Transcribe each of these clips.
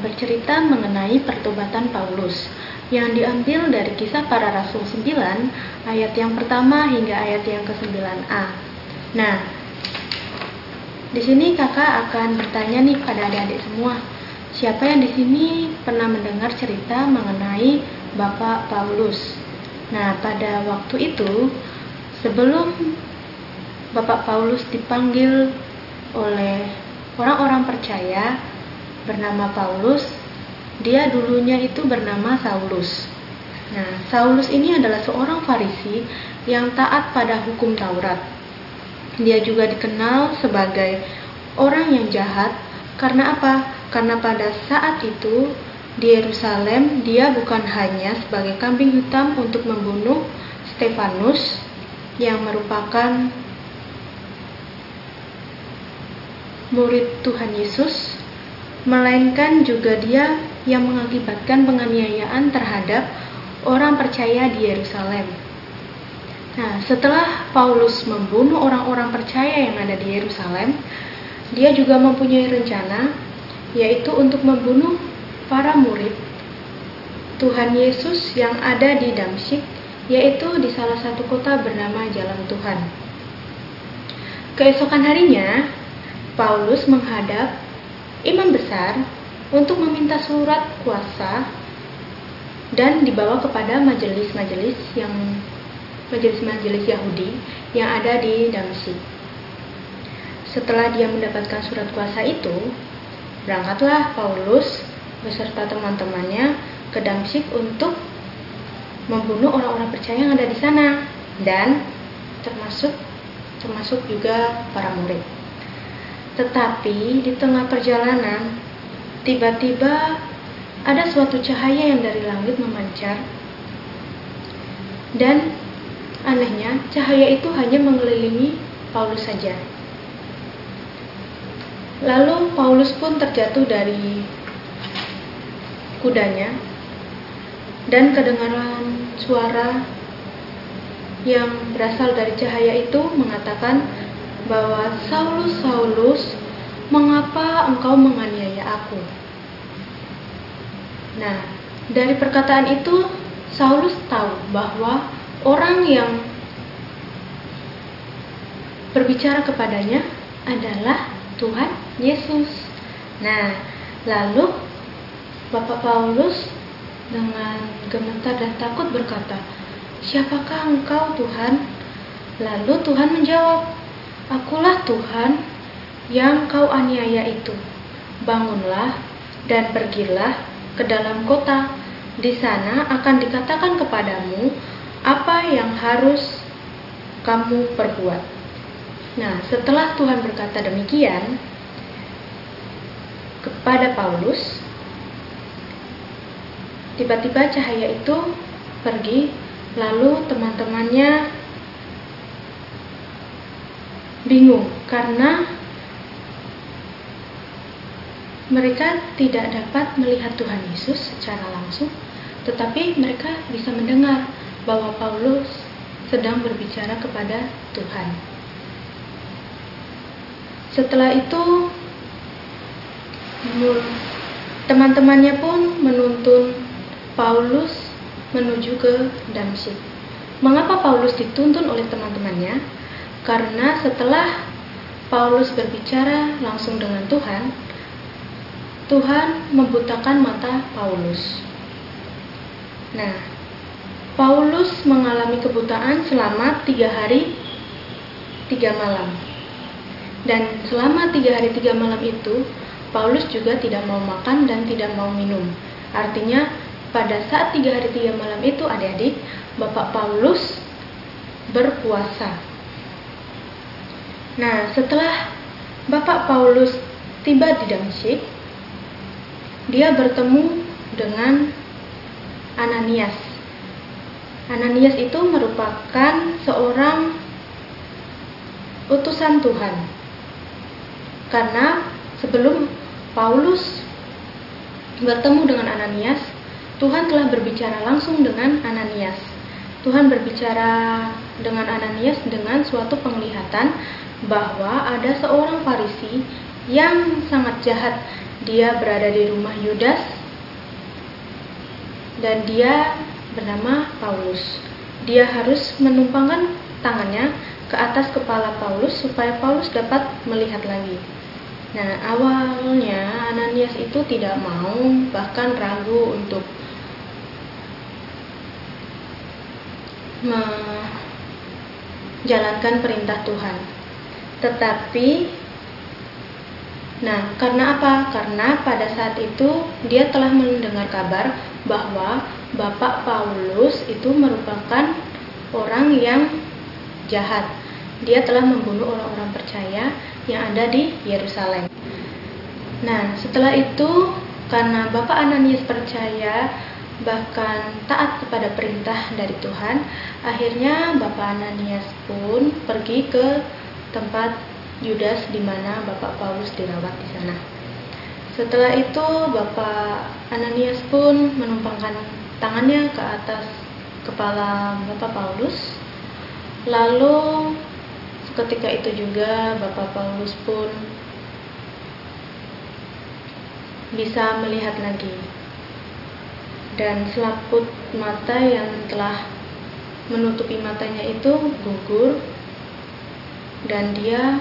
bercerita mengenai pertobatan Paulus yang diambil dari kisah para rasul 9 ayat yang pertama hingga ayat yang ke-9a. Nah, di sini kakak akan bertanya nih pada adik-adik semua, siapa yang di sini pernah mendengar cerita mengenai Bapak Paulus? Nah, pada waktu itu sebelum Bapak Paulus dipanggil oleh orang-orang percaya bernama Paulus, dia dulunya itu bernama Saulus. Nah, Saulus ini adalah seorang Farisi yang taat pada hukum Taurat. Dia juga dikenal sebagai orang yang jahat karena apa? Karena pada saat itu di Yerusalem dia bukan hanya sebagai kambing hitam untuk membunuh Stefanus yang merupakan murid Tuhan Yesus, melainkan juga dia yang mengakibatkan penganiayaan terhadap orang percaya di Yerusalem. Nah, setelah Paulus membunuh orang-orang percaya yang ada di Yerusalem, dia juga mempunyai rencana yaitu untuk membunuh para murid Tuhan Yesus yang ada di Damsyik, yaitu di salah satu kota bernama Jalan Tuhan. Keesokan harinya, Paulus menghadap imam besar untuk meminta surat kuasa dan dibawa kepada majelis-majelis yang majelis-majelis Yahudi yang ada di Damsyik. Setelah dia mendapatkan surat kuasa itu, berangkatlah Paulus beserta teman-temannya ke Damsyik untuk membunuh orang-orang percaya yang ada di sana dan termasuk termasuk juga para murid. Tetapi di tengah perjalanan, tiba-tiba ada suatu cahaya yang dari langit memancar. Dan anehnya, cahaya itu hanya mengelilingi Paulus saja. Lalu Paulus pun terjatuh dari kudanya dan kedengaran suara yang berasal dari cahaya itu mengatakan bahwa Saulus, Saulus, engkau menganiaya aku? Nah, dari perkataan itu Saulus tahu bahwa orang yang berbicara kepadanya adalah Tuhan Yesus. Nah, lalu Bapak Paulus dengan gemetar dan takut berkata, "Siapakah engkau, Tuhan?" Lalu Tuhan menjawab, Akulah Tuhan yang kau aniaya itu. Bangunlah dan pergilah ke dalam kota. Di sana akan dikatakan kepadamu apa yang harus kamu perbuat. Nah, setelah Tuhan berkata demikian kepada Paulus, tiba-tiba cahaya itu pergi, lalu teman-temannya bingung karena mereka tidak dapat melihat Tuhan Yesus secara langsung, tetapi mereka bisa mendengar bahwa Paulus sedang berbicara kepada Tuhan. Setelah itu, teman-temannya pun menuntun Paulus menuju ke Damsyik. Mengapa Paulus dituntun oleh teman-temannya? Karena setelah Paulus berbicara langsung dengan Tuhan, Tuhan membutakan mata Paulus. Nah, Paulus mengalami kebutaan selama tiga hari, tiga malam. Dan selama tiga hari, tiga malam itu, Paulus juga tidak mau makan dan tidak mau minum. Artinya, pada saat tiga hari, tiga malam itu, adik-adik, Bapak Paulus berpuasa Nah, setelah Bapak Paulus tiba di Damsyik, dia bertemu dengan Ananias. Ananias itu merupakan seorang utusan Tuhan. Karena sebelum Paulus bertemu dengan Ananias, Tuhan telah berbicara langsung dengan Ananias. Tuhan berbicara dengan Ananias dengan suatu penglihatan bahwa ada seorang Farisi yang sangat jahat. Dia berada di rumah Yudas dan dia bernama Paulus. Dia harus menumpangkan tangannya ke atas kepala Paulus supaya Paulus dapat melihat lagi. Nah, awalnya Ananias itu tidak mau, bahkan ragu untuk menjalankan perintah Tuhan. Tetapi, nah, karena apa? Karena pada saat itu dia telah mendengar kabar bahwa Bapak Paulus itu merupakan orang yang jahat. Dia telah membunuh orang-orang percaya yang ada di Yerusalem. Nah, setelah itu karena Bapak Ananias percaya bahkan taat kepada perintah dari Tuhan, akhirnya Bapak Ananias pun pergi ke tempat Yudas di mana Bapak Paulus dirawat di sana. Setelah itu Bapak Ananias pun menumpangkan tangannya ke atas kepala Bapak Paulus. Lalu ketika itu juga Bapak Paulus pun bisa melihat lagi dan selaput mata yang telah menutupi matanya itu gugur dan dia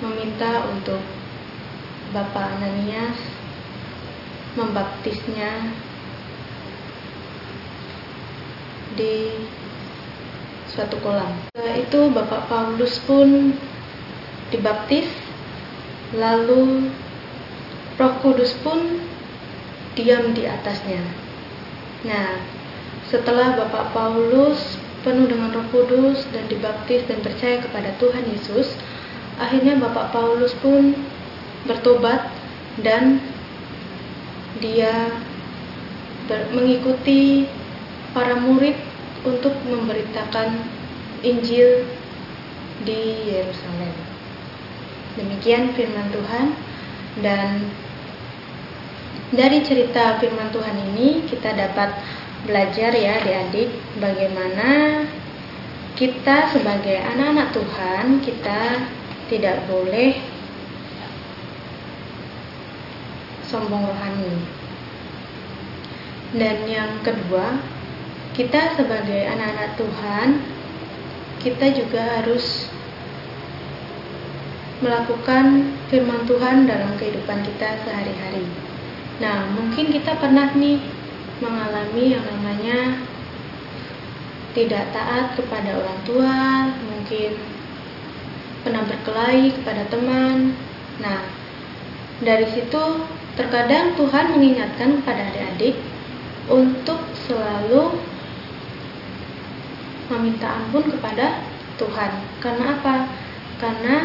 meminta untuk Bapak Ananias membaptisnya di suatu kolam. Setelah itu Bapak Paulus pun dibaptis, lalu Roh Kudus pun diam di atasnya. Nah, setelah Bapak Paulus penuh dengan Roh Kudus dan dibaptis dan percaya kepada Tuhan Yesus, akhirnya Bapak Paulus pun bertobat dan dia mengikuti para murid untuk memberitakan Injil di Yerusalem. Demikian firman Tuhan dan dari cerita firman Tuhan ini kita dapat belajar ya adik-adik bagaimana kita sebagai anak-anak Tuhan kita tidak boleh sombong rohani. Dan yang kedua, kita sebagai anak-anak Tuhan, kita juga harus melakukan firman Tuhan dalam kehidupan kita sehari-hari. Nah, mungkin kita pernah nih mengalami yang namanya tidak taat kepada orang tua, mungkin pernah berkelahi kepada teman. Nah, dari situ terkadang Tuhan mengingatkan kepada adik-adik untuk selalu meminta ampun kepada Tuhan. Karena apa? Karena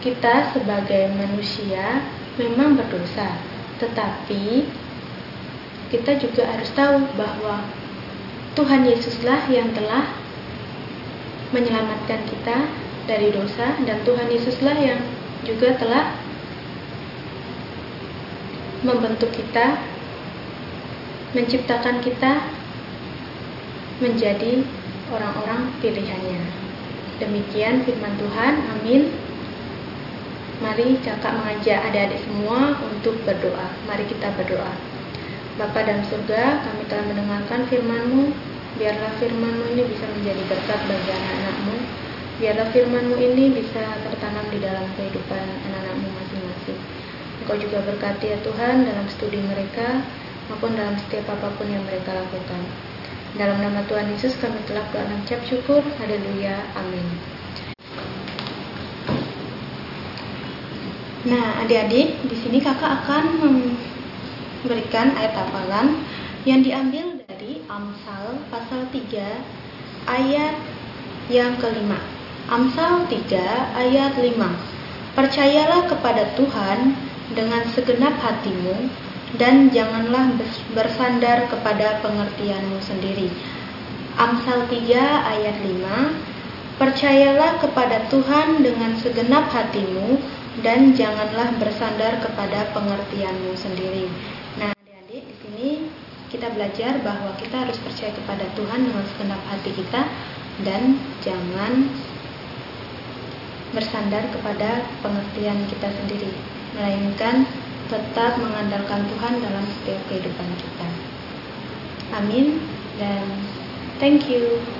kita sebagai manusia memang berdosa, tetapi kita juga harus tahu bahwa Tuhan Yesuslah yang telah menyelamatkan kita dari dosa dan Tuhan Yesuslah yang juga telah membentuk kita, menciptakan kita menjadi orang-orang pilihannya. Demikian firman Tuhan. Amin. Mari kakak mengajak adik-adik semua untuk berdoa. Mari kita berdoa. Bapa dalam surga, kami telah mendengarkan firman-Mu. Biarlah firman-Mu ini bisa menjadi berkat bagi anak-anak-Mu. Biarlah firman-Mu ini bisa tertanam di dalam kehidupan anak-anak-Mu masing-masing. Engkau juga berkati ya Tuhan dalam studi mereka maupun dalam setiap apa pun yang mereka lakukan. Dalam nama Tuhan Yesus kami telah mengucap syukur. Haleluya. Amin. Nah, adik-adik, di sini kakak akan memberikan ayat hafalan yang diambil dari Amsal pasal 3 ayat yang kelima. Amsal 3 ayat 5. Percayalah kepada Tuhan dengan segenap hatimu dan janganlah bersandar kepada pengertianmu sendiri. Amsal 3 ayat 5 Percayalah kepada Tuhan dengan segenap hatimu dan janganlah bersandar kepada pengertianmu sendiri. Nah, adik-adik di sini kita belajar bahwa kita harus percaya kepada Tuhan dengan segenap hati kita dan jangan bersandar kepada pengertian kita sendiri, melainkan tetap mengandalkan Tuhan dalam setiap kehidupan kita. Amin dan thank you.